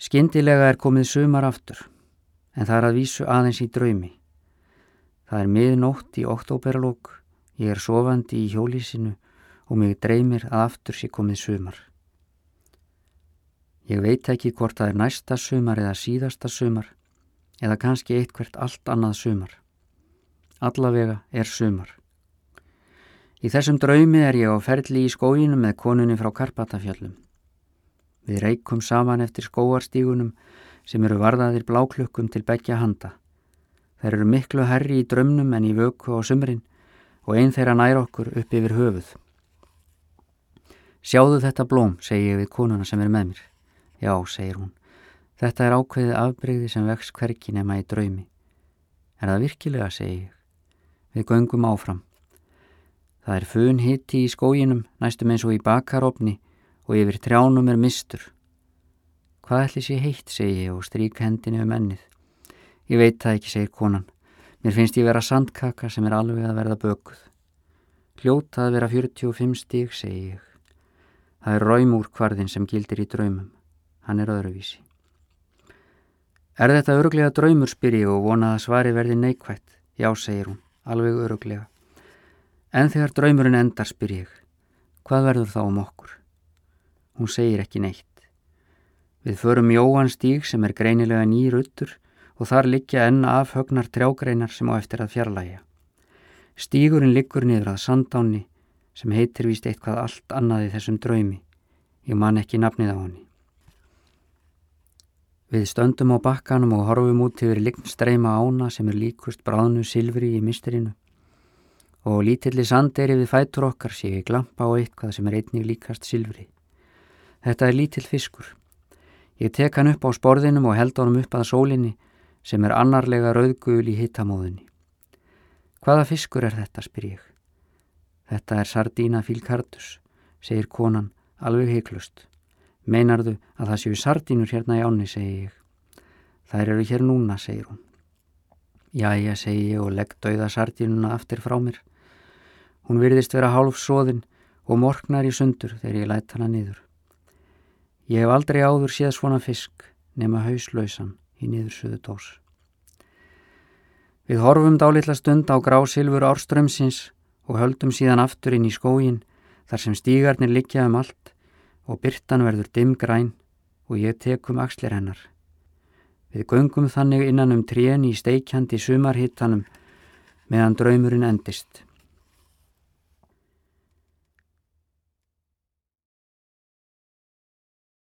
Skyndilega er komið sumar aftur, en það er að vísu aðeins í draumi. Það er miðnótt í oktoberlók, ég er sofandi í hjólísinu og mig dreymir að aftur sé komið sumar. Ég veit ekki hvort það er næsta sumar eða síðasta sumar, eða kannski eitthvert allt annað sumar. Allavega er sumar. Í þessum draumi er ég á ferli í skóinu með konunni frá Karpatafjöllum. Við reikum saman eftir skóarstígunum sem eru varðaðir bláklukkum til begja handa. Þeir eru miklu herri í drömnum en í vöku á sumrin og einn þeirra nær okkur upp yfir höfuð. Sjáðu þetta blóm, segi ég við konuna sem er með mér. Já, segir hún. Þetta er ákveðið afbreyði sem vex hverki nema í draumi. Er það virkilega, segi ég. Við göngum áfram. Það er fun hitti í skóginum, næstum eins og í bakarofni og yfir trjánum er mistur. Hvað ætli sé heitt, segi ég og strík hendinu um ennið. Ég veit það ekki, segir konan. Mér finnst ég vera sandkaka sem er alveg að verða bökuð. Hljóta að vera 45 stíg, segi ég. Það er raumúr kvarðin sem gildir í draumum. Hann er öðruvísi. Er þetta öruglega draumur, spyr ég og vona að svari verði neikvætt. Já, segir hún, alveg öruglega. En þegar draumurinn endar spyr ég, hvað verður þá um okkur? Hún segir ekki neitt. Við förum Jóhann stíg sem er greinilega nýr uttur og þar liggja enn af högnar trjágreinar sem á eftir að fjarlæga. Stígurinn liggur niður að sandáni sem heitir vist eitthvað allt annað í þessum draumi. Ég man ekki nafnið á henni. Við stöndum á bakkanum og horfum út yfir lignstreima ána sem er líkust bráðnu silfri í misterinu og lítilli sanderi við fætur okkar sé ég glampa á eitthvað sem er einnig líkast silfri. Þetta er lítill fiskur. Ég tek hann upp á sporðinum og held honum upp að sólinni sem er annarlega rauðgul í hittamóðunni. Hvaða fiskur er þetta, spyr ég. Þetta er sardína fílkardus, segir konan alveg heiklust. Meinarðu að það séu sardínur hérna í áni, segi ég. Þær eru hér núna, segir hún. Jæja, segi ég og legg dauða sardínuna aftur frá mér. Hún virðist vera hálf sóðin og morgnar í sundur þegar ég lætt hana niður. Ég hef aldrei áður séð svona fisk nema hauslausan í niðursuðu dós. Við horfum dálitla stund á grásilfur árströmsins og höldum síðan aftur inn í skógin þar sem stígarnir likja um allt og byrtan verður dimm græn og ég tekum axlir hennar. Við göngum þannig innan um trén í steikjandi sumarhittanum meðan draumurinn endist.